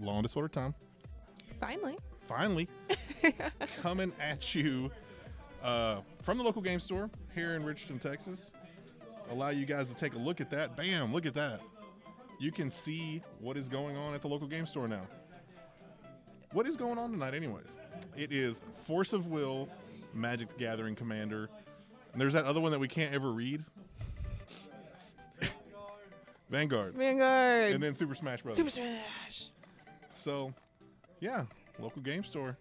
Law and Disorder time. Finally. Finally, coming at you uh, from the local game store here in Richardson, Texas. Allow you guys to take a look at that. Bam! Look at that. You can see what is going on at the local game store now. What is going on tonight, anyways? It is Force of Will, Magic the Gathering Commander. And there's that other one that we can't ever read. Vanguard. Vanguard. And then Super Smash Bros. Super Smash. So, yeah, local game store.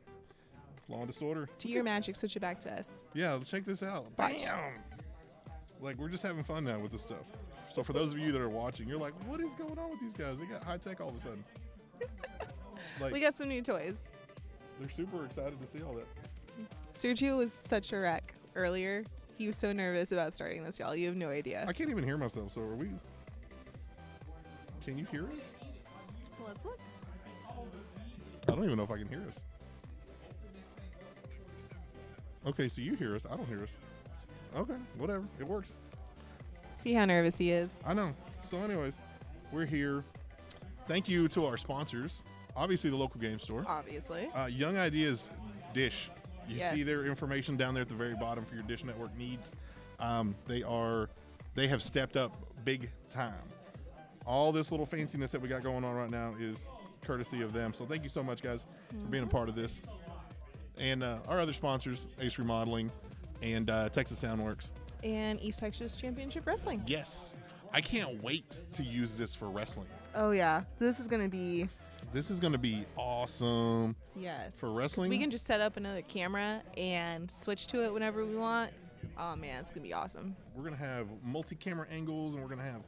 Law and Disorder. To your magic, switch it back to us. Yeah, let's check this out. Bam! Like, we're just having fun now with this stuff. So, for those of you that are watching, you're like, what is going on with these guys? They got high tech all of a sudden. Like, We got some new toys. they're super excited to see all that. Sergio was such a wreck earlier. He was so nervous about starting this, y'all. You have no idea. I can't even hear myself, so are we. Can you hear us? Let's look. I don't even know if I can hear us. Okay, so you hear us. I don't hear us. Okay, whatever. It works. See how nervous he is. I know. So, anyways, we're here. Thank you to our sponsors. Obviously, the local game store. Obviously. Uh, Young Ideas Dish. You Yes. see their information down there at the very bottom for your Dish Network needs. Um, they are, they have stepped up big time. All this little fanciness that we got going on right now is courtesy of them. So thank you so much, guys, for being a part of this. And uh, our other sponsors, Ace Remodeling and uh, Texas Soundworks. And East Texas Championship Wrestling. Yes, I can't wait to use this for wrestling. Oh, yeah. This is going to be, This is going to be awesome. yes. For wrestling? We can just set up another camera and switch to it whenever we want. Oh, man. It's going to be awesome. We're gonna have multi-camera angles, and we're gonna have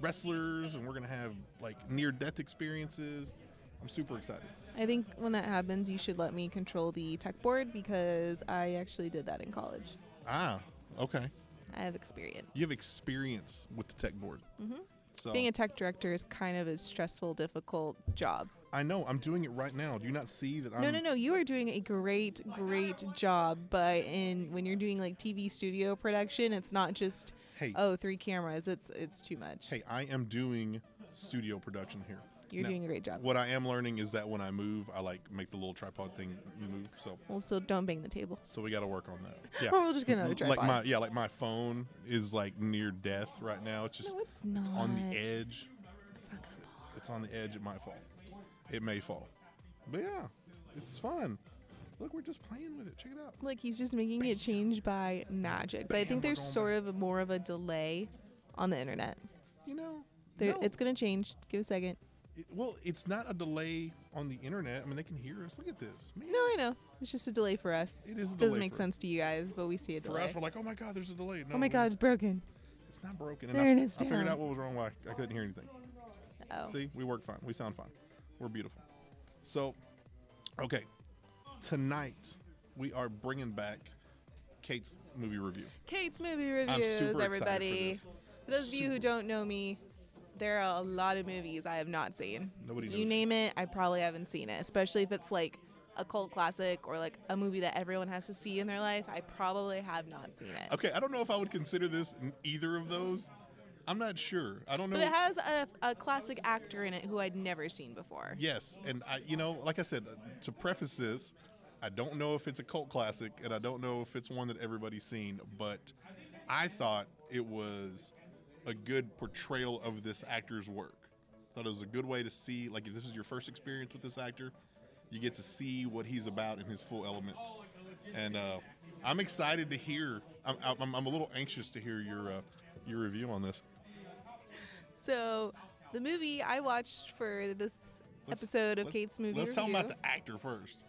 wrestlers, and we're gonna have like near-death experiences. I'm super excited. I think when that happens, you should let me control the tech board because I actually did that in college. Ah, okay. I have experience. You have experience with the tech board. Mm-hmm. So Being a tech director is kind of a stressful, difficult job. I know I'm doing it right now. Do you not see that? I'm, no, no, no. You are doing a great, great job. But in when you're doing like TV studio production, it's not just Hey. oh three cameras. It's it's too much. Hey, I am doing studio production here. You're doing a great job. What I am learning is that when I move, I like make the little tripod thing move. So, Well, so don't bang the table. so we got to work on that. Yeah. Or we'll just get another Like tripod. my yeah, like my phone is like near death right now. It's just No, it's on the edge. It's not gonna fall. It's on the edge. It might fall. It may fall. But yeah, this is fun. Look, we're just playing with it. Check it out. Like he's just making it change by magic. But I think there's sort of more of a delay on the internet. You know, There, no. It's gonna change. Give a second. It- well, it's not a delay on the internet. I mean, they can hear us. Look at this. Man. No, I know. It's just a delay for us. It is a Doesn't make sense to you guys, but we see a delay. For us, we're like, oh my god, there's a delay. No, oh my god, it's broken. it's not broken. There And it I, is I figured out what was wrong. Why I couldn't hear anything. Oh. See, we work fine. We sound fine. We're beautiful. So, okay, tonight we are bringing back Kate's movie review. Kate's movie super reviews, for everybody. this. For, those of you who don't know me, there are a lot of movies I have not seen. Nobody You knows. name it, I probably haven't seen it. Especially if it's like a cult classic or like a movie that everyone has to see in their life. I probably have not seen it. Okay, I don't know if I would consider this either of those. I'm not sure. I don't know. But it has a, a classic actor in it who I'd never seen before. Yes, and I, you know, like I said, uh, to preface this, I don't know if it's a cult classic, and I don't know if it's one that everybody's seen, but I thought it was a good portrayal of this actor's work. I thought it was a good way to see, like, if this is your first experience with this actor, you get to see what he's about in his full element. And uh, I'm excited to hear. I'm, I'm, I'm a little anxious to hear your uh, your review on this. So the movie I watched for this Let's- episode of let's- Kate's movie Let's talk review. about the actor first.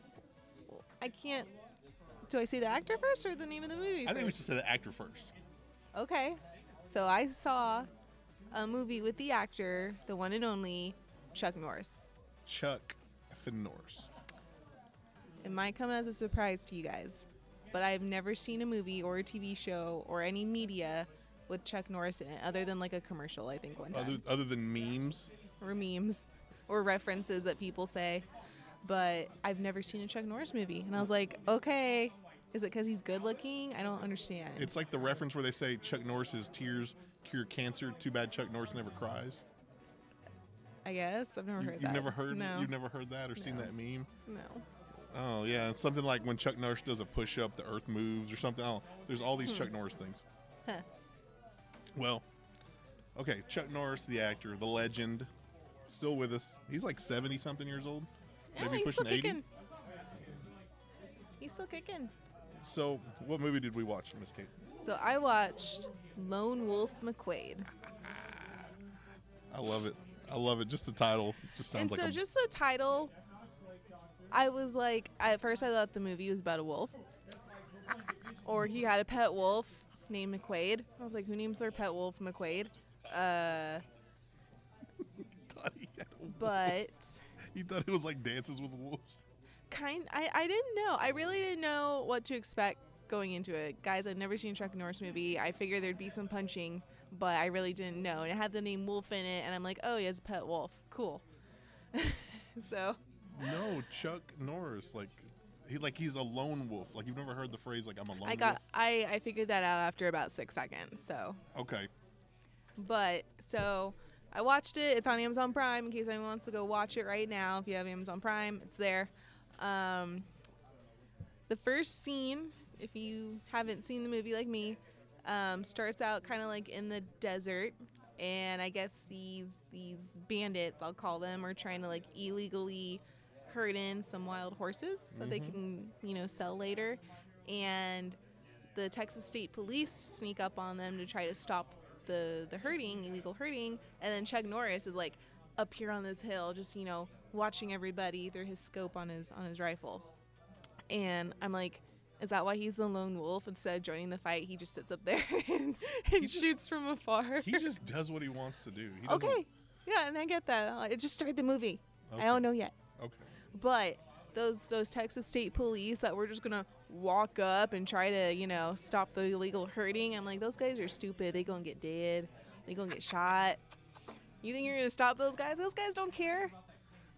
I can't. Do I say the actor first or the name of the movie? I think we should say the actor first. Okay. So I saw a movie with the actor, the one and only Chuck Norris. Chuck Finn Norris. It might come as a surprise to you guys, but I've never seen a movie or a TV show or any media with Chuck Norris in it, other than like a commercial. I think one time, Other, other than memes, or memes, or references that people say. But I've never seen a Chuck Norris movie, and I was like, okay, is it because he's good looking? I don't understand. it's like the reference where they say Chuck Norris's tears cure cancer. Too bad Chuck Norris never cries. I guess I've never You, heard have that. never heard No. you've never heard that or seen that meme? no. Oh yeah, it's something like when Chuck Norris does a push up, the earth moves or something. Oh, there's all these Chuck hmm. Norris things. Huh. Well, okay, Chuck Norris, the actor, the legend, still with us. He's like 70 something years old. Yeah, Maybe he's pushing still 80. kicking. He's still kicking. So, what movie did we watch, Miss Kate? So I watched Lone Wolf McQuade. I love it. I love it. Just the title just sounds and like so a just the title, I was like, at first I thought the movie was about a wolf, or he had a pet wolf named McQuade. I was like, who names their pet wolf McQuade? Uh, thought he had a wolf. but You thought it was like Dances with Wolves. kind, I I didn't know. I really didn't know what to expect going into it, guys. I'd never seen a Chuck Norris movie. I figured there'd be some punching, but I really didn't know. And it had the name Wolf in it, and I'm like, oh, he has a pet wolf. Cool. so. No, Chuck Norris, like he like he's a lone wolf. Like you've never heard the phrase like I'm a lone I got wolf. I, I figured that out after about six seconds. So, Okay. but so I watched it. It's on Amazon Prime in case anyone wants to go watch it right now. If you have Amazon Prime, it's there. Um, the first scene, if you haven't seen the movie like me, um, starts out kind of like in the desert, and I guess these these bandits, I'll call them, are trying to like illegally herd in some wild horses that they can you know sell later, and the Texas State Police sneak up on them to try to stop the the herding, illegal herding, and then Chuck Norris is like up here on this hill, just you know watching everybody through his scope on his on his rifle, and I'm like. Is that why he's the lone wolf? Instead of joining the fight, he just sits up there and, and just- shoots from afar. He just does what he wants to do. He okay, yeah, and I get that. Uh, It just started the movie. Okay. I don't know yet, Okay. but those those Texas State Police that were just gonna walk up and try to you know stop the illegal hurting. I'm like, those guys are stupid. They gonna get dead. They gonna get shot. You think you're gonna stop those guys? Those guys don't care.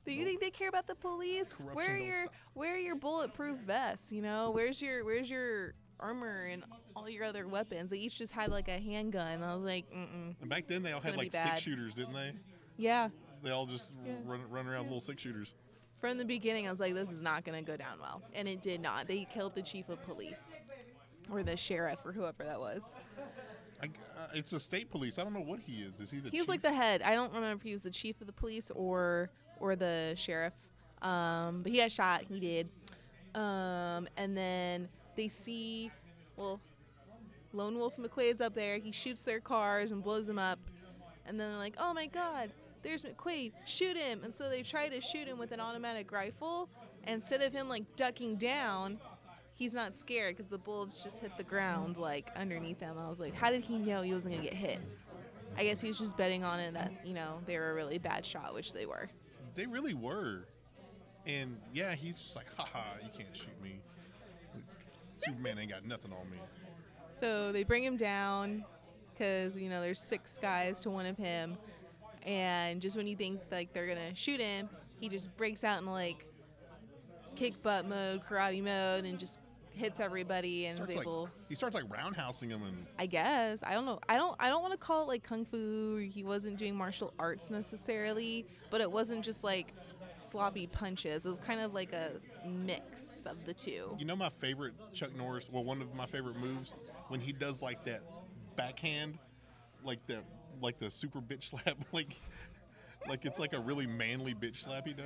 Do you think they care about the police? Corruption where are your stop. where are your bulletproof vests? You know, where's your where's your armor and all your other weapons? They each just had like a handgun. I was like, mm And back then they all had like six shooters, didn't they? yeah. They all just Yeah. run run around with little six shooters. From the beginning, I was like, this is not going to go down well. And it did not. They killed the chief of police or the sheriff or whoever that was. I, uh, it's a state police. I don't know what he is. Is he the He was like the head. I don't remember if he was the chief of the police or or the sheriff. Um, but he got shot. He did. Um, and then they see, well, Lone Wolf McQuade's up there. He shoots their cars and blows them up. And then they're like, oh my God, there's McQuade. Shoot him. And so they try to shoot him with an automatic rifle. And instead of him like ducking down, he's not scared because the bullets just hit the ground like underneath him. I was like, how did he know he wasn't gonna get hit? I guess he was just betting on it that you know they were a really bad shot, which they were. They really were. And yeah, he's just like, haha, you can't shoot me. Superman ain't got nothing on me. So they bring him down because you know there's six guys to one of him, and just when you think like they're gonna shoot him, he just breaks out in like kick butt mode, karate mode, and just hits everybody and is Starts like, able. he starts like roundhousing him and I guess I don't know. I don't. I don't want to call it like kung fu. He wasn't doing martial arts necessarily, but it wasn't just like sloppy punches. It was kind of like a mix of the two. You know my favorite Chuck Norris, well one of my favorite moves when he does like that backhand, like the like the super bitch slap, like like it's like a really manly bitch slap he does.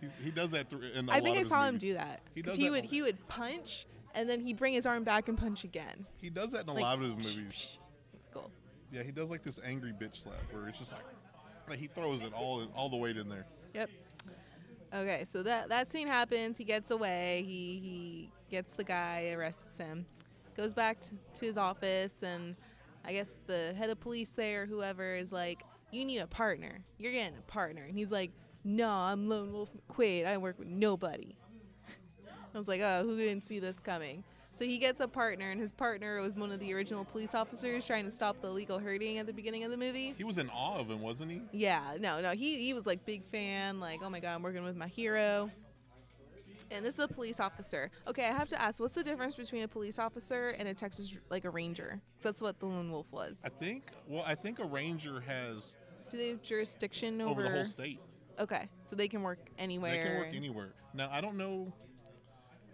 He's, he does that through, in a I lot think of I saw him movies. do that He because does he that would he would punch and then he'd bring his arm back and punch again. He does that in a Like, lot of his movies. It's cool. Yeah, he does like this angry bitch slap where it's just like, like he throws it all all the weight in there. Yep. Okay, so that that scene happens. He gets away. He he gets the guy, arrests him, goes back to, to his office, and I guess the head of police there, or whoever, is like, "You need a partner. You're getting a partner." And he's like, "No, I'm Lone Wolf McQuade. I work with nobody." I was like, "Oh, who didn't see this coming?" So he gets a partner, and his partner was one of the original police officers trying to stop the illegal herding at the beginning of the movie. He was in awe of him, wasn't he? Yeah, no, no. He he was like big fan, like, oh my god, I'm working with my hero. And this is a police officer. Okay, I have to ask, what's the difference between a police officer and a Texas like a ranger? that's what the lone wolf was. I think. Well, I think a ranger has Do they have jurisdiction over, over? the whole state. Okay, so they can work anywhere. They can work anywhere. Now I don't know.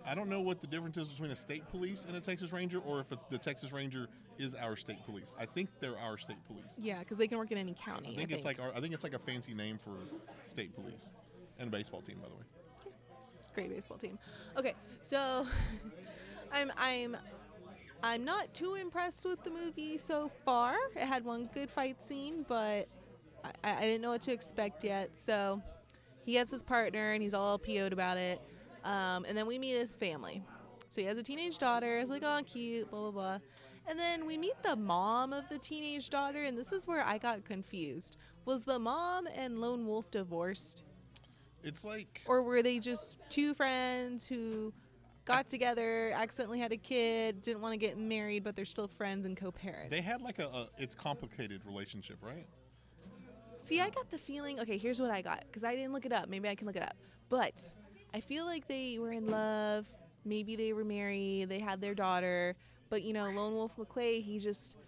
I don't know what the difference is between a state police and a Texas Ranger, or if a, the Texas Ranger is our state police. I think they're our state police. Yeah, because they can work in any county. I think it's like our, I think it's like a fancy name for state police and a baseball team, by the way. Great baseball team. Okay, so I'm I'm I'm not too impressed with the movie so far. It had one good fight scene, but I, I didn't know what to expect yet. So he gets his partner, and he's all PO'd about it. Um, and then we meet his family. So he has a teenage daughter. It's like, oh, cute, blah blah blah. And then we meet the mom of the teenage daughter, and this is where I got confused. Was the mom and Lone Wolf divorced? It's like or were they just two friends who got together, accidentally had a kid, didn't want to get married, but they're still friends and co-parents? they had like a, a it's complicated relationship, right? See, I got the feeling. Okay, here's what I got because I didn't look it up. Maybe I can look it up, but I feel like they were in love. Maybe they were married. They had their daughter, but you know, Lone Wolf McQuade, he just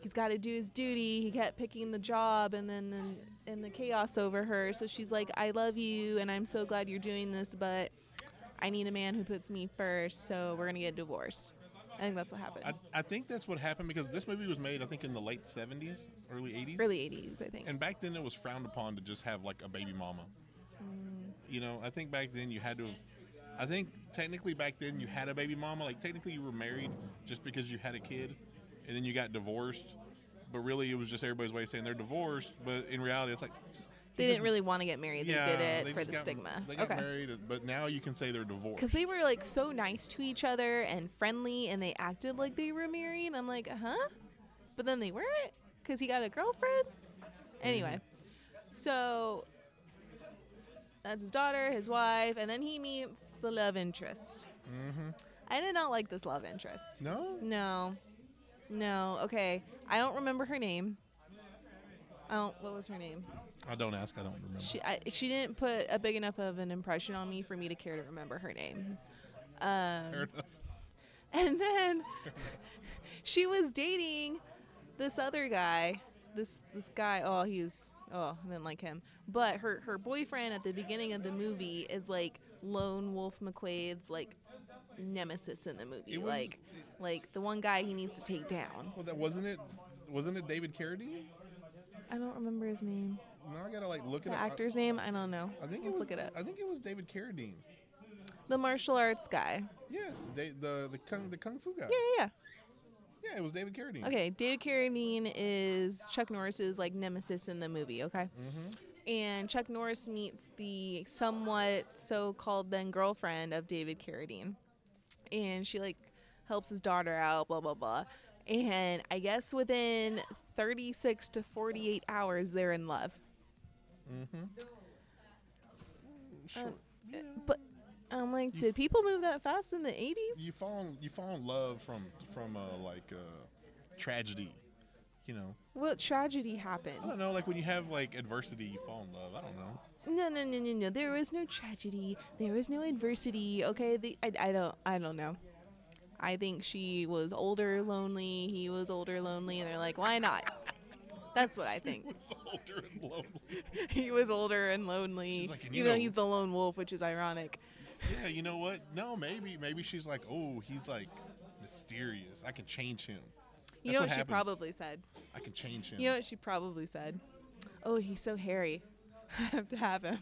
he's got to do his duty. He kept picking the job, and then then and the chaos over her. So she's like, "I love you, and I'm so glad you're doing this, but I need a man who puts me first. So we're gonna get divorced." I think that's what happened. I, I think that's what happened because this movie was made, I think, in the late '70s, early '80s. Early '80s, I think. And back then, it was frowned upon to just have like a baby mama. Mm. You know, I think back then you had to. I think technically back then you had a baby mama. Like technically you were married just because you had a kid, and then you got divorced. But really, it was just everybody's way of saying they're divorced. But in reality, it's like just, they he didn't just- really want to get married. They yeah, did it they for the got- stigma. They got okay. married, but now you can say they're divorced. Because they were like so nice to each other and friendly, and they acted like they were married. And I'm like, huh? But then they weren't, because he got a girlfriend. Anyway, so that's his daughter, his wife, and then he meets the love interest. Mm-hmm. I did not like this love interest. No, No, no. Okay, I don't remember her name. I don't. What was her name? I don't ask. I don't remember. She I, she didn't put a big enough of an impression on me for me to care to remember her name. Um, Fair enough. and then she was dating this other guy. This this guy. Oh, he was. Oh, I didn't like him. But her her boyfriend at the beginning of the movie is like Lone Wolf McQuade's like nemesis in the movie. Was- like like the one guy he needs to take down. Well, that wasn't it. Wasn't it David Carradine? I don't remember his name. No, I gotta like look at The it up. I- actor's name. I don't know. I think Let's it was. look it up. I think it was David Carradine. The martial arts guy. Yeah, they, the the kung the kung fu guy. Yeah, yeah, yeah. Yeah, it was David Carradine. Okay, David Carradine is Chuck Norris's like nemesis in the movie. Okay, Mm-hmm. And Chuck Norris meets the somewhat so-called then girlfriend of David Carradine, and she like helps his daughter out. Blah blah blah. And I guess within 36 to 48 hours, they're in love. Mm-hmm. Sure. Uh, yeah. But I'm like, You did f- people move that fast in the 80s? You fall in, you fall in love from from uh, like uh, tragedy. You know, what tragedy happens. I don't know. Like when you have like adversity, you fall in love. I don't know. No, no, no, no, no. There was no tragedy. There was no adversity. Okay, the, I, I don't, I don't know. I think she was older, lonely. He was older, lonely, and they're like, why not? That's what I think. He was older and lonely. he was older and lonely, She's like, "And you even though know- he's the lone wolf, which is ironic. Yeah, you know what? No, maybe maybe she's like, oh, he's like mysterious. I can change him. You know what what, she probably said? I can change him. You know what she probably said? Oh, he's so hairy. I have to have him.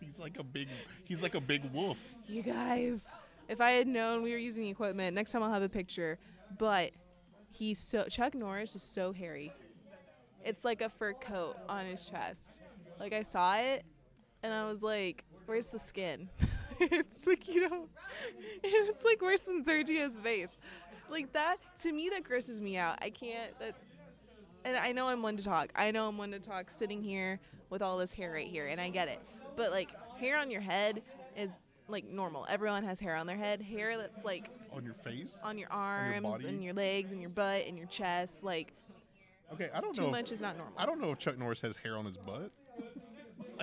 he's like a big he's like a big wolf. You guys, if I had known we were using the equipment, next time I'll have a picture. But he's so Chuck Norris is so hairy. It's like a fur coat on his chest. Like I saw it, and I was like, "Where's the skin?" it's like you know, it's like worse than Sergio's face. Like that to me, that grosses me out. I can't. That's and I know I'm one to talk. I know I'm one to talk sitting here with all this hair right here, and I get it. But like hair on your head is like normal. Everyone has hair on their head. Hair that's like On your face? on your arms body? and your legs and your butt and your chest. Like Okay, I don't too know. much if, is not normal. I don't know if Chuck Norris has hair on his butt.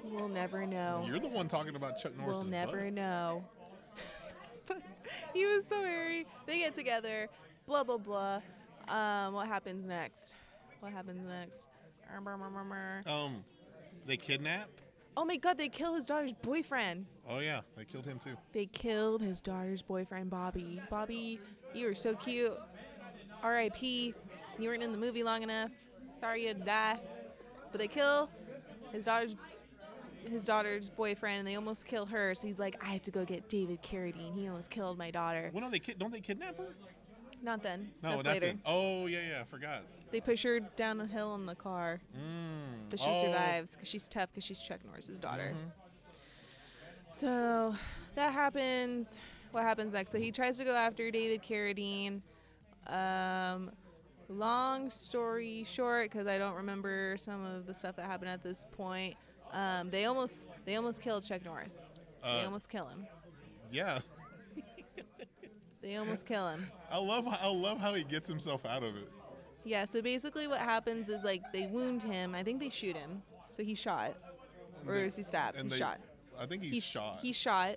We'll never know. You're the one talking about Chuck Norris. We'll never know. he was so hairy. They get together. Blah blah blah. Um, what happens next? What happens next? Um, they kidnap. Oh my god, they kill his daughter's boyfriend. Oh yeah, they killed him too. They killed his daughter's boyfriend, Bobby. Bobby, you were so cute. R.I.P. You weren't in the movie long enough. Sorry you had to die. But they kill his daughter's his daughter's boyfriend, and they almost kill her. So he's like, I have to go get David Carradine. He almost killed my daughter. Well, no, they kid- don't they kidnap her? Not then. No, That's not later. then. Oh yeah, yeah, I forgot. They push her down a hill in the car, Mm. but she Oh, survives because she's tough because she's Chuck Norris's daughter. mhm. So that happens. What happens next? So he tries to go after David Carradine. Um, long story short, because I don't remember some of the stuff that happened at this point. Um, they almost they almost killed Chuck Norris. they Uh, almost kill him. Yeah, They almost kill him. I love I love how he gets himself out of it. Yeah. So basically, what happens is like they wound him. I think they shoot him. So he shot, or they- is he stabbed? He they- shot. I think he's he shot, He shot.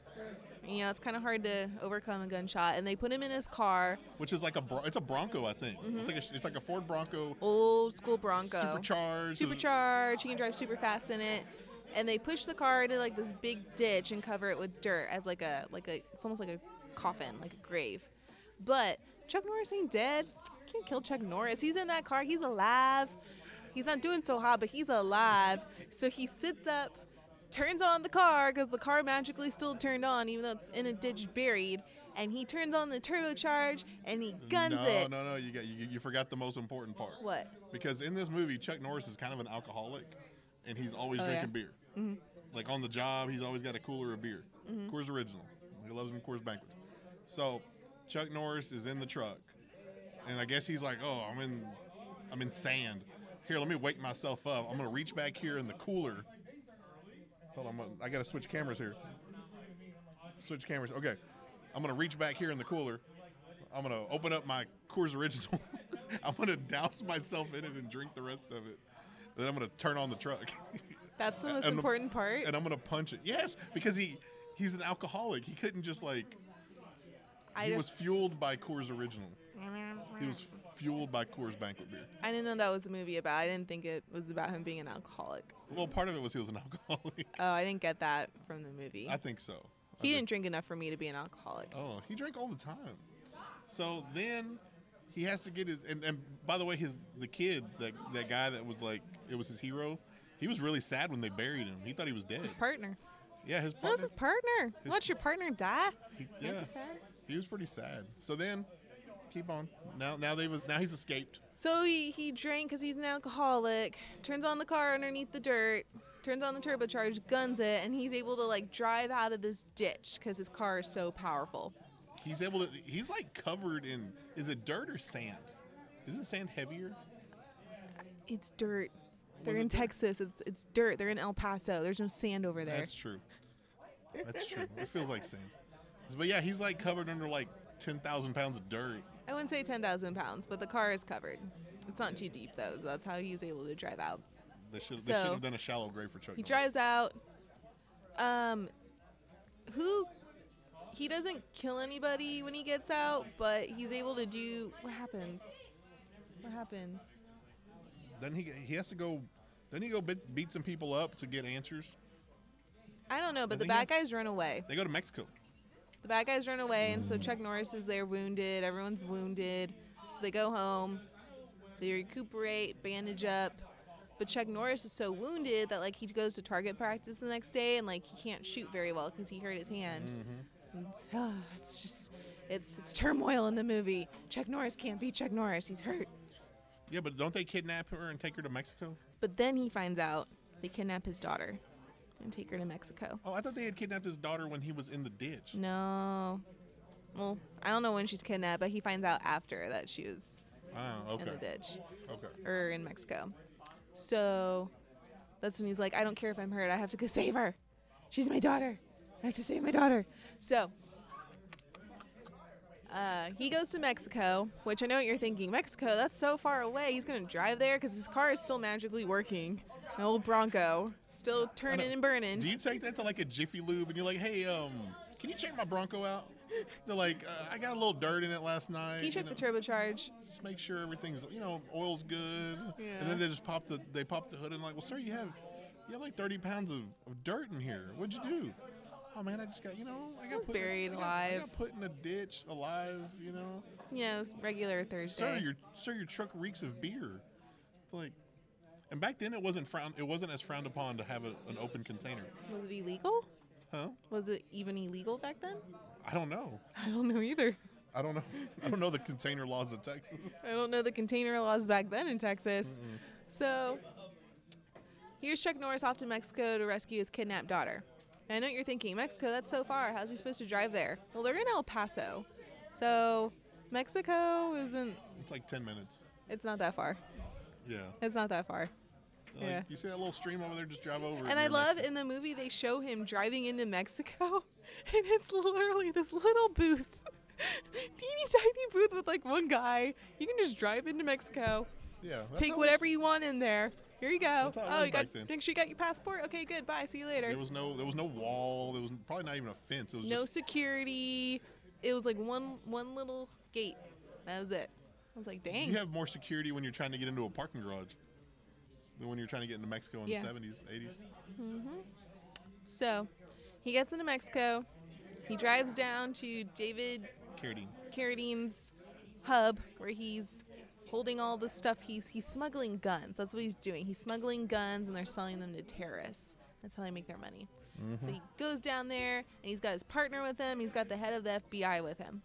You know, it's kind of hard to overcome a gunshot, and they put him in his car, which is like a it's a Bronco, I think. It's like a, it's like a Ford Bronco, old school Bronco. supercharged. supercharged. He can drive super fast in it. And they push the car into like this big ditch and cover it with dirt as like a like a it's almost like a coffin, like a grave. But Chuck Norris ain't dead. You can't kill Chuck Norris. He's in that car. He's alive. He's not doing so hot, but he's alive. So he sits up, turns on the car because the car magically still turned on, even though it's in a ditch buried. And he turns on the turbocharge and he guns no, it. no, no. No. You got you, you forgot the most important part. What? Because in this movie, Chuck Norris is kind of an alcoholic, and he's always Oh, yeah. drinking beer. Like on the job, he's always got a cooler of beer. Mm-hmm. Coors Original. He loves them Coors Banquets. So Chuck Norris is in the truck, and I guess he's like, "Oh, I'm in, I'm in sand. Here, let me wake myself up. I'm gonna reach back here in the cooler. Hold on, I gotta switch cameras here. Switch cameras. Okay, I'm gonna reach back here in the cooler. I'm gonna open up my Coors Original. I'm gonna douse myself in it and drink the rest of it. Then I'm gonna turn on the truck, That's the most And the- important part. and I'm gonna punch it. Yes, because he he's an alcoholic. He couldn't just like I he was fueled by Coors Original. He was fueled by Coors Banquet beer. I didn't know that was the movie about. I didn't think it was about him being an alcoholic. Well, part of it was he was an alcoholic. Oh, I didn't get that from the movie. I think so. He didn't drink enough for me to be an alcoholic. Oh, he drank all the time. So then he has to get his and, and by the way, his the kid, that that guy that was like it was his hero, he was really sad when they buried him. He thought he was dead. His partner. yeah, his That partner. was his partner. His- Watch your partner die. he, yeah, be sad. he was pretty sad. So then, keep on. Now now they was now he's escaped. So he, he drank because he's an alcoholic, turns on the car underneath the dirt, turns on the turbocharge, guns it, and he's able to like drive out of this ditch because his car is so powerful. He's able to. He's like covered in. Is it dirt or sand? Isn't sand heavier? It's dirt. They're in? Texas. It's it's dirt. They're in El Paso. There's no sand over there. That's true. That's true. It feels like sand. But yeah, he's like covered under like ten thousand pounds of dirt. I wouldn't say 10,000 pounds, but the car is covered. It's not too deep though. So that's how he's able to drive out. They should. They should have done a shallow grave for Chuck. He Norris. drives out. Um, who? He doesn't kill anybody when he gets out, but he's able to do. What happens? What happens? Then he he has to go. Then he go beat, beat some people up to get answers. I don't know, but the bad guys run away. They go to Mexico. The bad guys run away, and so Chuck Norris is there wounded. Everyone's wounded. So they go home. They recuperate, bandage up. But Chuck Norris is so wounded that like he goes to target practice the next day and like he can't shoot very well because he hurt his hand. And It's, ah, it's just it's it's turmoil in the movie. Chuck Norris can't beat Chuck Norris. He's hurt. Yeah, but don't they kidnap her and take her to Mexico? But then he finds out they kidnap his daughter and take her to Mexico. Oh, I thought they had kidnapped his daughter when he was in the ditch. No. Well, I don't know when she's kidnapped, but he finds out after that she was Oh, in the ditch Okay. or in Mexico. So that's when he's like, I don't care if I'm hurt. I have to go save her. She's my daughter. I have to save my daughter. So uh, he goes to Mexico, which I know what you're thinking. Mexico, that's so far away. He's going to drive there because his car is still magically working. An old Bronco, still turning and burning. Do you take that to like a Jiffy Lube and you're like, hey, um, can you check my Bronco out? They're like, uh, I got a little dirt in it last night. He you checked know, the turbocharge. Just make sure everything's, you know, oil's good. Yeah. And then they just pop the they pop the hood and like, well, sir, you have you have like 30 pounds of, of dirt in here. What'd you do? Oh man, I just got you know I got was put buried I got, I alive. got put in a ditch alive. You know, You know, it's regular Thursday. sir, your sir, your truck reeks of beer. Like, and back then it wasn't frowned. It wasn't as frowned upon to have a, an open container. Was it illegal? Huh? Was it even illegal back then? I don't know. I don't know either. I don't know. I don't know the container laws of Texas. I don't know the container laws back then in Texas. So here's Chuck Norris off to Mexico to rescue his kidnapped daughter. And I know what you're thinking, Mexico, that's so far. How's he supposed to drive there? Well, they're in El Paso. So Mexico isn't, It's like 10 minutes. it's not that far. Yeah. It's not that far. Like, Yeah. You see that little stream over there? Just drive over. And I love Mexico. in the movie they show him driving into Mexico, and it's literally this little booth, teeny tiny booth with like one guy. You can just drive into Mexico, Yeah. take whatever you want in there. Here you go. Oh, you got then. make sure you got your passport. Okay, good. Bye. See you later. There was no there was no wall. There was probably not even a fence. It was no security. It was like one one little gate. That was it. I was like, dang. you have more security when you're trying to get into a parking garage than when you're trying to get into Mexico in Yeah. the 70s, 80s. Mm-hmm. So, he gets into Mexico. He drives down to David Carradine. Carradine's hub where he's holding all the stuff. He's he's smuggling guns. That's what he's doing. He's smuggling guns and they're selling them to terrorists. That's how they make their money. So he mm-hmm. goes down there and he's got his partner with him. He's got the head of the FBI with him.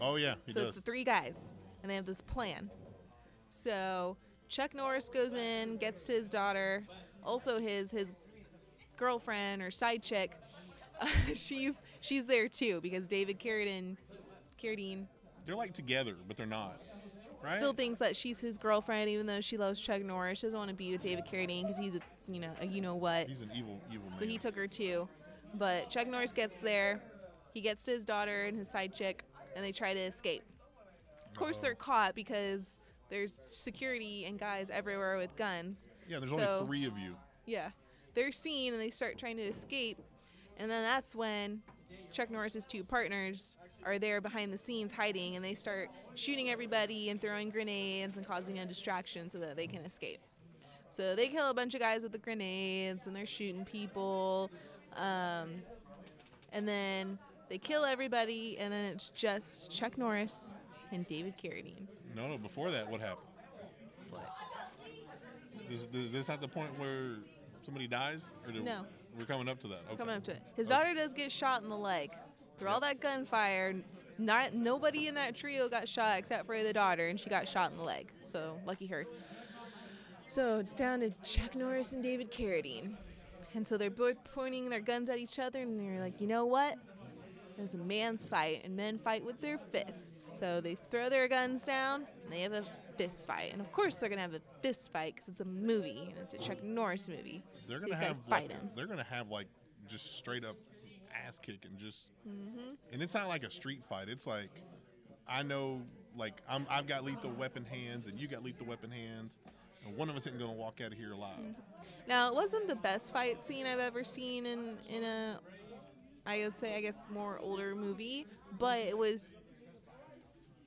Oh yeah, he so does. it's the three guys and they have this plan. So Chuck Norris goes in, gets to his daughter, also his his girlfriend or side chick. she's she's there too because David Carradine Carradine They're like together, but they're not. Right? still thinks that she's his girlfriend, even though she loves Chuck Norris. She doesn't want to be with David Carradine because he's a you know a you know what. He's an evil, evil man. So he took her too, but Chuck Norris gets there. He gets to his daughter and his side chick, and they try to escape. Of course, Uh-oh. they're caught because there's security and guys everywhere with guns. yeah, there's so- only three of you. Yeah, they're seen and they start trying to escape, and then that's when Chuck Norris's two partners are there behind the scenes hiding, and they start shooting everybody and throwing grenades and causing a distraction so that they can escape. So they kill a bunch of guys with the grenades, and they're shooting people, um, and then they kill everybody, and then it's just Chuck Norris and David Carradine. No, no. Before that, what happened? Is, is this not the point where somebody dies? Or do- No. We're coming up to that. Okay. coming up to it. His daughter does get shot in the leg. Through all that gunfire, not nobody in that trio got shot except for the daughter, and she got shot in the leg. So lucky her. So it's down to Chuck Norris and David Carradine, and so they're both pointing their guns at each other, and they're like, you know what? It's a man's fight, and men fight with their fists. So they throw their guns down, and they have a fist fight. And of course, they're gonna have a fist fight because it's a movie, and it's a Chuck Norris movie. They're So gonna have gotta like fight him. they're gonna have like just straight up ass kicking just Mm-hmm. and it's not like a street fight it's like i know like I'm, i've got lethal weapon hands and you got lethal weapon hands and one of us isn't gonna walk out of here alive Now, it wasn't the best fight scene I've ever seen in in a I would say I guess more older movie, but it was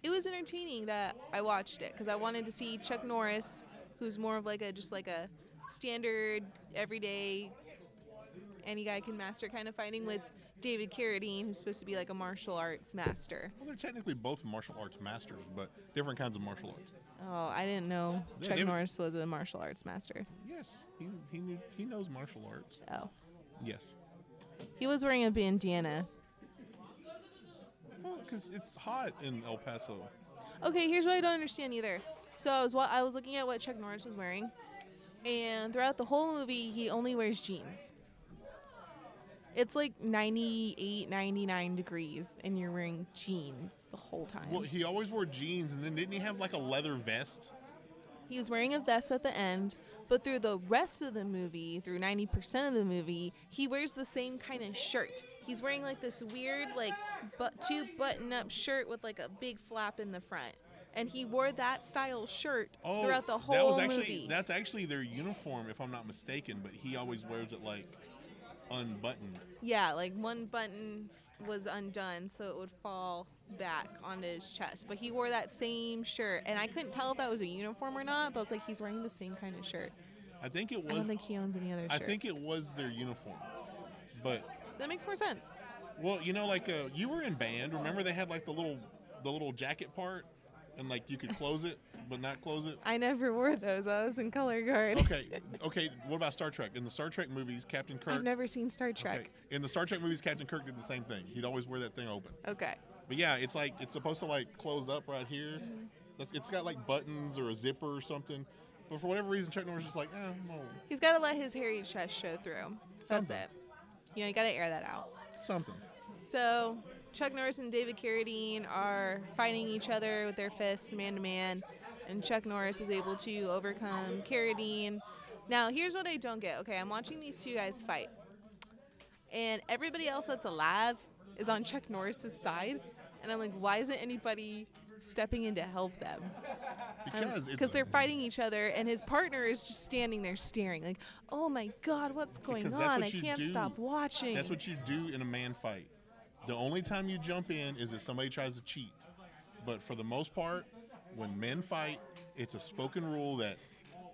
it was entertaining that I watched it because I wanted to see Chuck Norris, who's more of like a just like a standard everyday any guy can master kind of fighting with David Carradine, who's supposed to be like a martial arts master. well they're technically both martial arts masters but different kinds of martial arts Oh, I didn't know Yeah, Chuck David- Norris was a martial arts master. yes he, he, knew, he knows martial arts Oh, yes he was wearing a bandana. well because it's hot in el paso Okay, here's what I don't understand either. So I was I was looking at what Chuck Norris was wearing, and throughout the whole movie, he only wears jeans. It's like 98, 99 degrees, and you're wearing jeans the whole time. well he always wore jeans and then didn't he have like a leather vest he was wearing a vest at the end, but through the rest of the movie, through 90% of the movie, he wears the same kind of shirt. He's wearing like this weird, like, but two button up shirt with like a big flap in the front. And he wore that style shirt oh, throughout the whole Oh, that was actually movie. that's actually their uniform, if I'm not mistaken. But he always wears it like unbuttoned. yeah, like one button, was undone, so it would fall back onto his chest. But he wore that same shirt, and I couldn't tell if that was a uniform or not. But it's like he's wearing the same kind of shirt. I think it was. I don't was. think he owns any other I shirts. think it was their uniform. But That makes more sense. well, you know, like uh, you were in band. Remember they had like the little the little jacket part, and like you could close it but not close it. I never wore those. I was in color guard. Okay, okay. What about Star Trek? In the Star Trek movies, Captain Kirk. I've never seen Star Trek. Okay. In the Star Trek movies, Captain Kirk did the same thing. He'd always wear that thing open. Okay. But yeah, it's like it's supposed to like close up right here. It's got like buttons or a zipper or something. But for whatever reason, Chuck Norris is just like, eh, no, He's got to let his hairy chest show through. That's Something. it. You know, you got to air that out. something. So Chuck Norris and David Carradine are fighting each other with their fists, man to man, and Chuck Norris is able to overcome Carradine. Now, here's what I don't get. Okay, I'm watching these two guys fight, and everybody else that's alive is on Chuck Norris's side, and I'm like, why isn't anybody stepping in to help them? Um, because it's they're fighting each other, and his partner is just standing there staring, like, "Oh my God, what's going on? what I can't do. stop watching." That's what you do in a man fight. The only time you jump in is if somebody tries to cheat. But for the most part, when men fight, it's a spoken rule that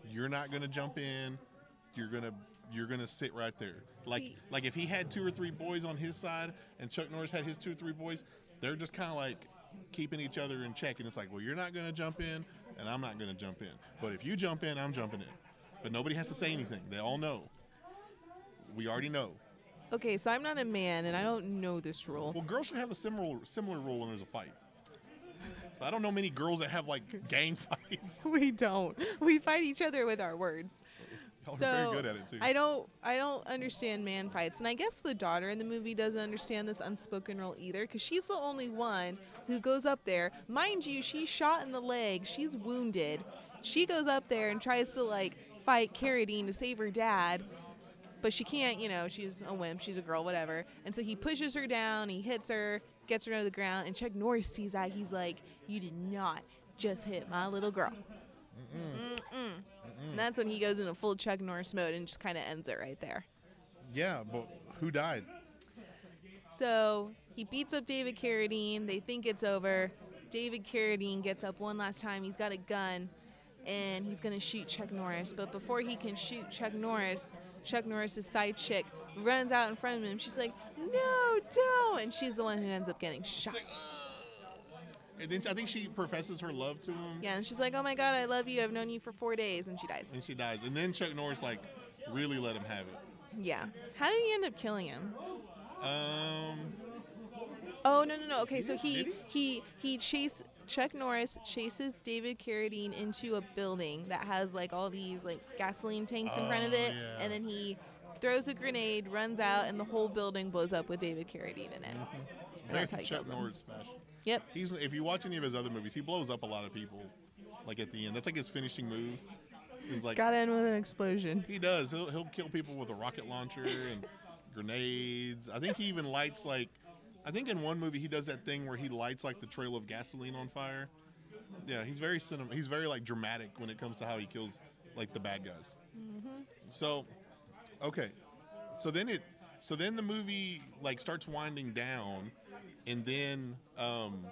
you're not going to jump in. You're going to you're going to sit right there. Like See- like if he had two or three boys on his side and Chuck Norris had his two or three boys, they're just kind of like keeping each other in check and it's like, "Well, you're not going to jump in and I'm not going to jump in. But if you jump in, I'm jumping in." But nobody has to say anything. They all know. We already know. Okay, so I'm not a man and I don't know this rule. Well, girls should have a similar similar rule when there's a fight. I don't know many girls that have like gang fights. We don't. We fight each other with our words. Y'all are So very good at it too. I don't I don't understand man fights. And I guess the daughter in the movie doesn't understand this unspoken rule either cuz she's the only one who goes up there. Mind you, she's shot in the leg. She's wounded. She goes up there and tries to like fight Carradine to save her dad. But she can't, you know, she's a wimp, she's a girl, whatever. And so he pushes her down, he hits her, gets her to the ground, and Chuck Norris sees that. He's like, You did not just hit my little girl. Mm-mm. And that's when he goes into full Chuck Norris mode and just kind of ends it right there. yeah, but who died? So he beats up David Carradine. They think it's over. David Carradine gets up one last time. He's got a gun and he's going to shoot Chuck Norris. But before he can shoot Chuck Norris, Chuck Norris's side chick runs out in front of him. She's like, No, don't. And she's the one who ends up getting shot. And then I think she professes her love to him, Yeah, and she's like, Oh my God, I love you. I've known you for four days. And she dies. and she dies. And then Chuck Norris like really let him have it. Yeah. How did he end up killing him? Um, Oh no no no. Okay, so he he he chase Chuck Norris chases David Carradine into a building that has like all these like gasoline tanks in front of Oh, it, yeah. and then he throws a grenade, runs out, and the whole building blows up with David Carradine in it. Mm-hmm. And very that's how he Chuck kills him. Norris fashion. Yep. He's if you watch any of his other movies, he blows up a lot of people. Like at the end, that's like his finishing move. He's like Got to end with an explosion. He does. He'll, he'll kill people with a rocket launcher and grenades. I think he even lights like. I think in one movie he does that thing where he lights like the trail of gasoline on fire. Yeah, he's very cinema. He's very like dramatic when it comes to how he kills like the bad guys. Mm-hmm. So, okay, so then it, so then the movie like starts winding down, and then um,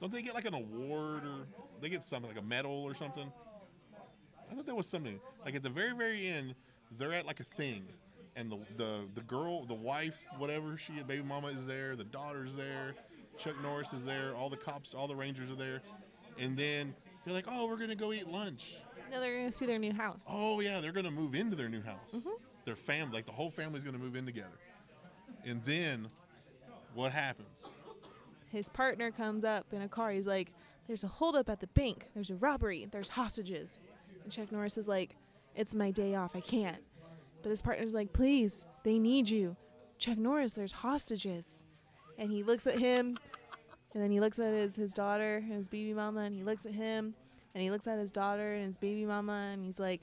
don't they get like an award or they get something like a medal or something? I thought there was something like at the very very end, they're at like a thing, and the the the girl, the wife, whatever she, baby mama is there, the daughter's there, Chuck Norris is there, all the cops, all the rangers are there, and then they're like, oh, we're gonna go eat lunch. No, they're gonna see their new house. Oh yeah, they're gonna move into their new house. Their family, like the whole family's gonna move in together, and then what happens? His partner comes up in a car. He's like, "There's a holdup at the bank. There's a robbery. There's hostages." And Chuck Norris is like, "It's my day off. I can't." But his partner's like, "Please, they need you." Chuck Norris, there's hostages. And he looks at him, and then he looks at his his daughter and his baby mama, and he looks at him, and he looks at his daughter and his baby mama, and he's like,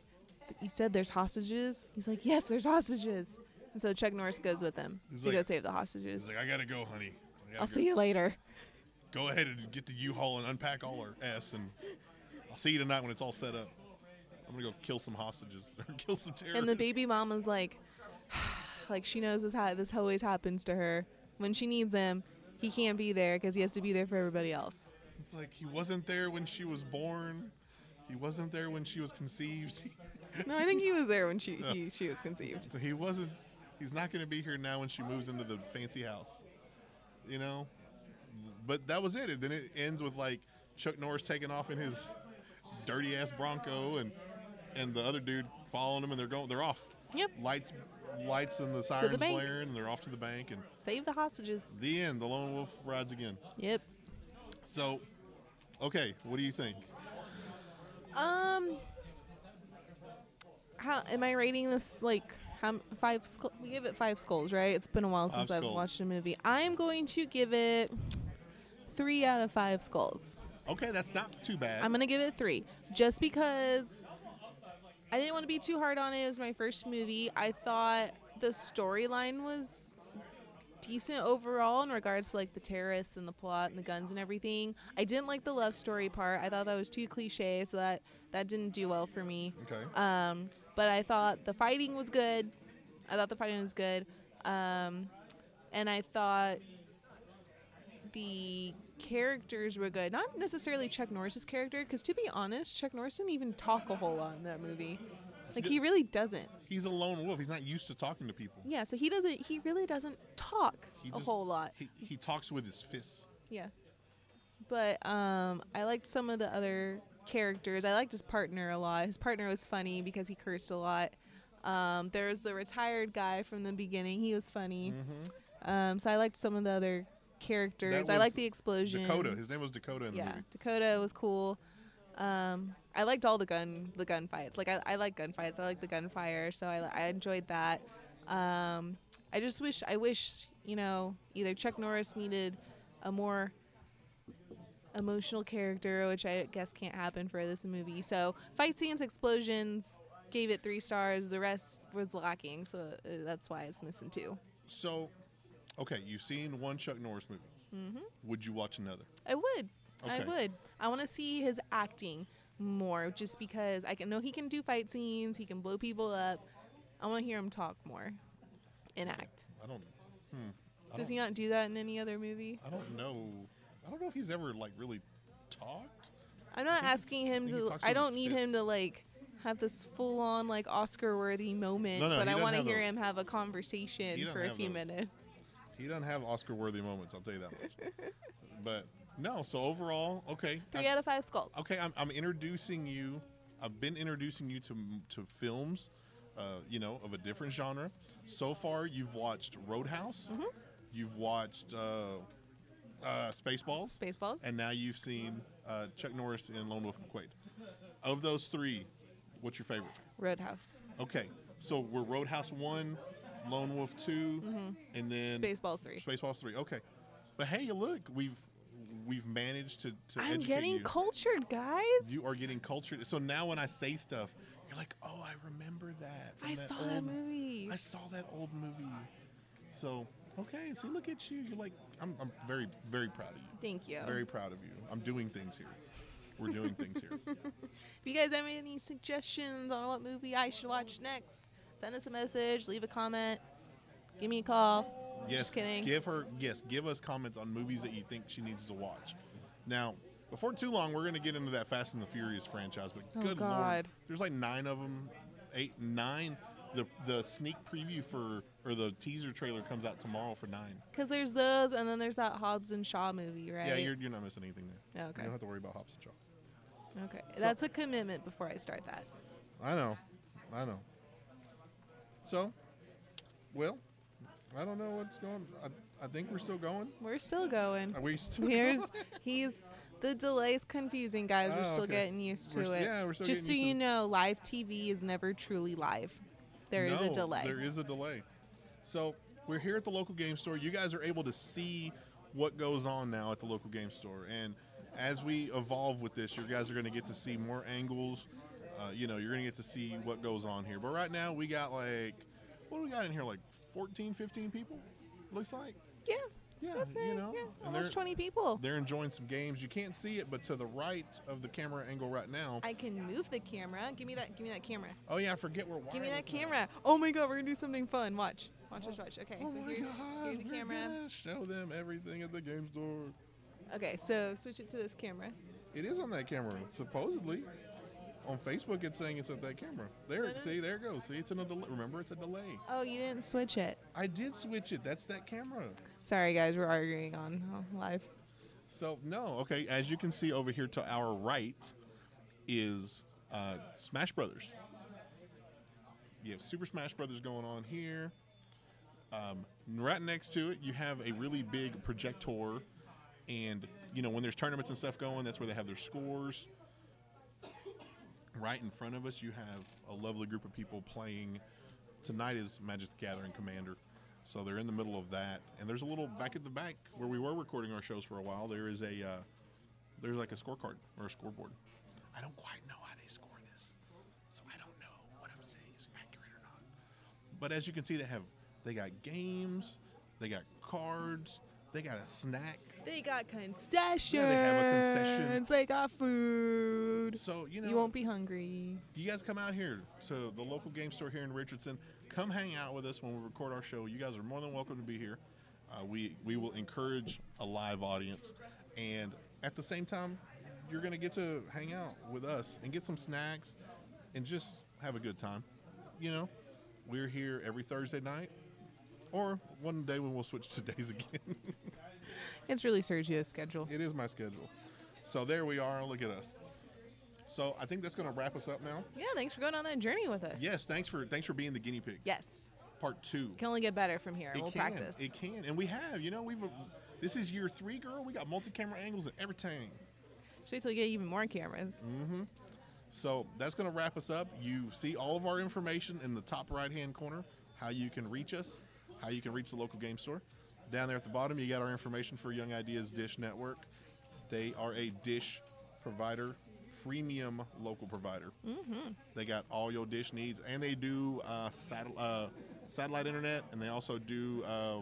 "You said there's hostages?" He's like, "Yes, there's hostages." And so Chuck Norris goes with him He's to like- go save the hostages. He's like, I gotta go, honey. I gotta I'll go. see you later. Go ahead and get the U-Haul and unpack all our S, and I'll see you tonight when it's all set up. I'm gonna go kill some hostages or kill some terrorists. And the baby mama's like, like she knows this ha- this always happens to her. When she needs him, he can't be there because he has to be there for everybody else. It's like he wasn't there when she was born. He wasn't there when she was conceived. No, I think he was there when she he, she was conceived. he wasn't. He's not going to be here now when she moves into the fancy house. You know. But that was it. And then it ends with like Chuck Norris taking off in his dirty ass Bronco and and the other dude following him and they're going. They're off. Yep. Lights, lights, and the sirens bank. blaring and they're off to the bank and Save the hostages. the end. The lone wolf rides again. Yep. So, okay, what do you think? Um, how am I rating this? Like, how five? We give it five skulls, right? It's been a while since I've skulls. watched a movie. I am going to give it three out of five skulls. Okay, that's not too bad. I'm gonna give it three, just because I didn't want to be too hard on it. It was my first movie. I thought the storyline was decent overall in regards to like the terrorists and the plot and the guns and everything. I didn't like the love story part. I thought that was too cliche, so that that didn't do well for me. okay. Um, but I thought the fighting was good. I thought the fighting was good. Um, and I thought the characters were good. Not necessarily Chuck Norris's character, because to be honest, Chuck Norris didn't even talk a whole lot in that movie. Like he really doesn't. He's a lone wolf. He's not used to talking to people. Yeah, so he doesn't. He really doesn't talk He a just- whole lot. He, he talks with his fists. Yeah. But um, I liked some of the other characters. I liked his partner a lot. His partner was funny because he cursed a lot. Um, was the retired guy from the beginning. He was funny. Um, so I liked some of the other characters. Mm-hmm. I liked the explosion. Dakota. His name was Dakota in the yeah, movie. Dakota was cool. Um, I liked all the gun the gunfights. Like I, I like gunfights. I like the gunfire. So I, I enjoyed that. Um, I just wish I wish you know either Chuck Norris needed a more emotional character, which I guess can't happen for this movie. So fight scenes, explosions, gave it three stars. The rest was lacking, so uh, that's why it's missing two. So, okay, you've seen one Chuck Norris movie. Mm-hmm. Would you watch another? I would. I would. I want to see his acting more, just because I can know he can do fight scenes. He can blow people up. I want to hear him talk more and act. I don't. Hmm. I Does don't, he not do that in any other movie? I don't know. I don't know if he's ever like really talked. I'm not asking him I to. I don't need him to like have this full on like Oscar worthy moment, No, no, but I want to hear those. him have a conversation for a few those. minutes. He doesn't have Oscar-worthy moments. I'll tell you that much. but no. So overall, okay. Three I- out of five skulls. Okay, I'm, I'm introducing you. I've been introducing you to to films, uh, you know, of a different genre. So far, you've watched Roadhouse, Mm-hmm. you've watched uh, uh, Spaceballs, Spaceballs. and now you've seen uh, Chuck Norris in Lone Wolf and McQuade. Of those three, what's your favorite? Roadhouse. Okay, so we're Roadhouse one, Lone Wolf 2 and then Spaceballs three. Spaceballs three. Okay, but hey, look, we've we've managed to, to I'm getting you. cultured, guys. You are getting cultured. So now when I say stuff, you're like, oh, I remember that. I that saw old, that movie. I saw that old movie. So okay, see, look at you. You're like, I'm, I'm very, very proud of you. Thank you. Very proud of you. I'm doing things here. We're doing things here. If you guys have any suggestions on what movie I should watch next, send us a message, leave a comment, give me a call. Yes, Just kidding. Give her yes, give us comments on movies that you think she needs to watch. Now, before too long, we're going to get into that Fast and the Furious franchise. But Oh, good lord, there's like nine of them, eight, nine. The the sneak preview for or the teaser trailer comes out tomorrow for nine. Because there's those, and then there's that Hobbs and Shaw movie, right? Yeah, you're, you're not missing anything there. Oh, okay. You don't have to worry about Hobbs and Shaw. Okay. That's a commitment before I start that. I know, I know. So, well, I don't know what's going. I, I think we're still going. We're still going. Are we still? Here's going? he's the delay's confusing, guys. We're Oh, still okay. getting used to We're it. yeah, we're still Just so you know, live TV is never truly live. There is a delay. There is a delay. So we're here at the local game store. You guys are able to see what goes on now at the local game store, and as we evolve with this, you guys are going to get to see more angles. Uh, you know, you're going to get to see what goes on here. But right now, we got like, what do we got in here? Like 14, 15 people? Looks like. yeah. Yeah, That's you know, yeah, almost 20 people. They're enjoying some games. You can't see it, but to the right of the camera angle right now. I can move the camera. Give me that. Give me that camera. oh yeah, I forget we're watching. Give me that wireless now. camera. Oh my god, we're gonna do something fun. Watch. Watch, watch, watch. Okay, Oh so here's God, here's the camera. show them everything at the game store. Okay, so switch it to this camera. It is on that camera, supposedly. On Facebook, it's saying it's at that camera. There, No, no. see, there it goes. See, it's in a delay. Remember, it's a delay. Oh, you didn't switch it. I did switch it. That's that camera. Sorry, guys, we're arguing on live. So no, okay. As you can see over here to our right is uh, Smash Brothers. You have Super Smash Brothers going on here. Um, right next to it, you have a really big projector, and you know when there's tournaments and stuff going, that's where they have their scores. Right in front of us, you have a lovely group of people playing. Tonight is Magic the Gathering Commander, so they're in the middle of that. And there's a little back at the back where we were recording our shows for a while. There is a uh, there's like a scorecard or a scoreboard. I don't quite know how they score this, so I don't know what I'm saying is accurate or not. But as you can see, they have they got games, they got cards, they got a snack. They got concessions. Yeah, they have a concession. They got food. So you know You won't be hungry. you guys come out here to the local game store here in Richardson. Come hang out with us when we record our show. You guys are more than welcome to be here. Uh, we we will encourage a live audience, and at the same time, you're going to get to hang out with us and get some snacks, and just have a good time. You know, we're here every Thursday night, or one day when we'll switch to days again. It's really Sergio's schedule. it is my schedule. So there we are. Look at us. So I think that's going to wrap us up now. Yeah, thanks for going on that journey with us. Yes, thanks for thanks for being the guinea pig. Yes. Part two. Can only get better from here. It we'll can. practice. It can, and we have. You know, we've. This is year three, girl. We got multi-camera angles and everything. Should wait till we get even more cameras. Mm-hmm. So that's going to wrap us up. You see all of our information in the top right-hand corner. How you can reach us, how you can reach the local game store. Down there at the bottom, you got our information for Young Ideas Dish Network. They are a dish provider, premium local provider. Mm-hmm. They got all your dish needs, and they do uh, satel- uh, satellite internet, and they also do uh,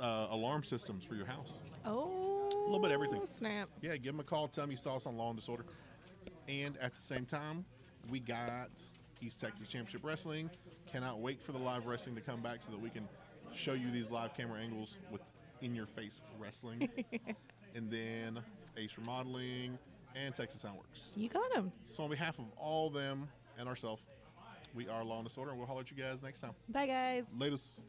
uh, alarm systems for your house. Oh. A little bit of everything. Snap. Yeah, give them a call. Tell them you saw us on Law and Disorder. And at the same time, we got East Texas Championship Wrestling. Cannot wait for the live wrestling to come back so that we can show you these live camera angles with in your face wrestling. and then Ace Remodeling and Texas Soundworks. You got him. So on behalf of all them and ourselves, we are Law and Disorder, and we'll holler at you guys next time. Bye, guys. Latest.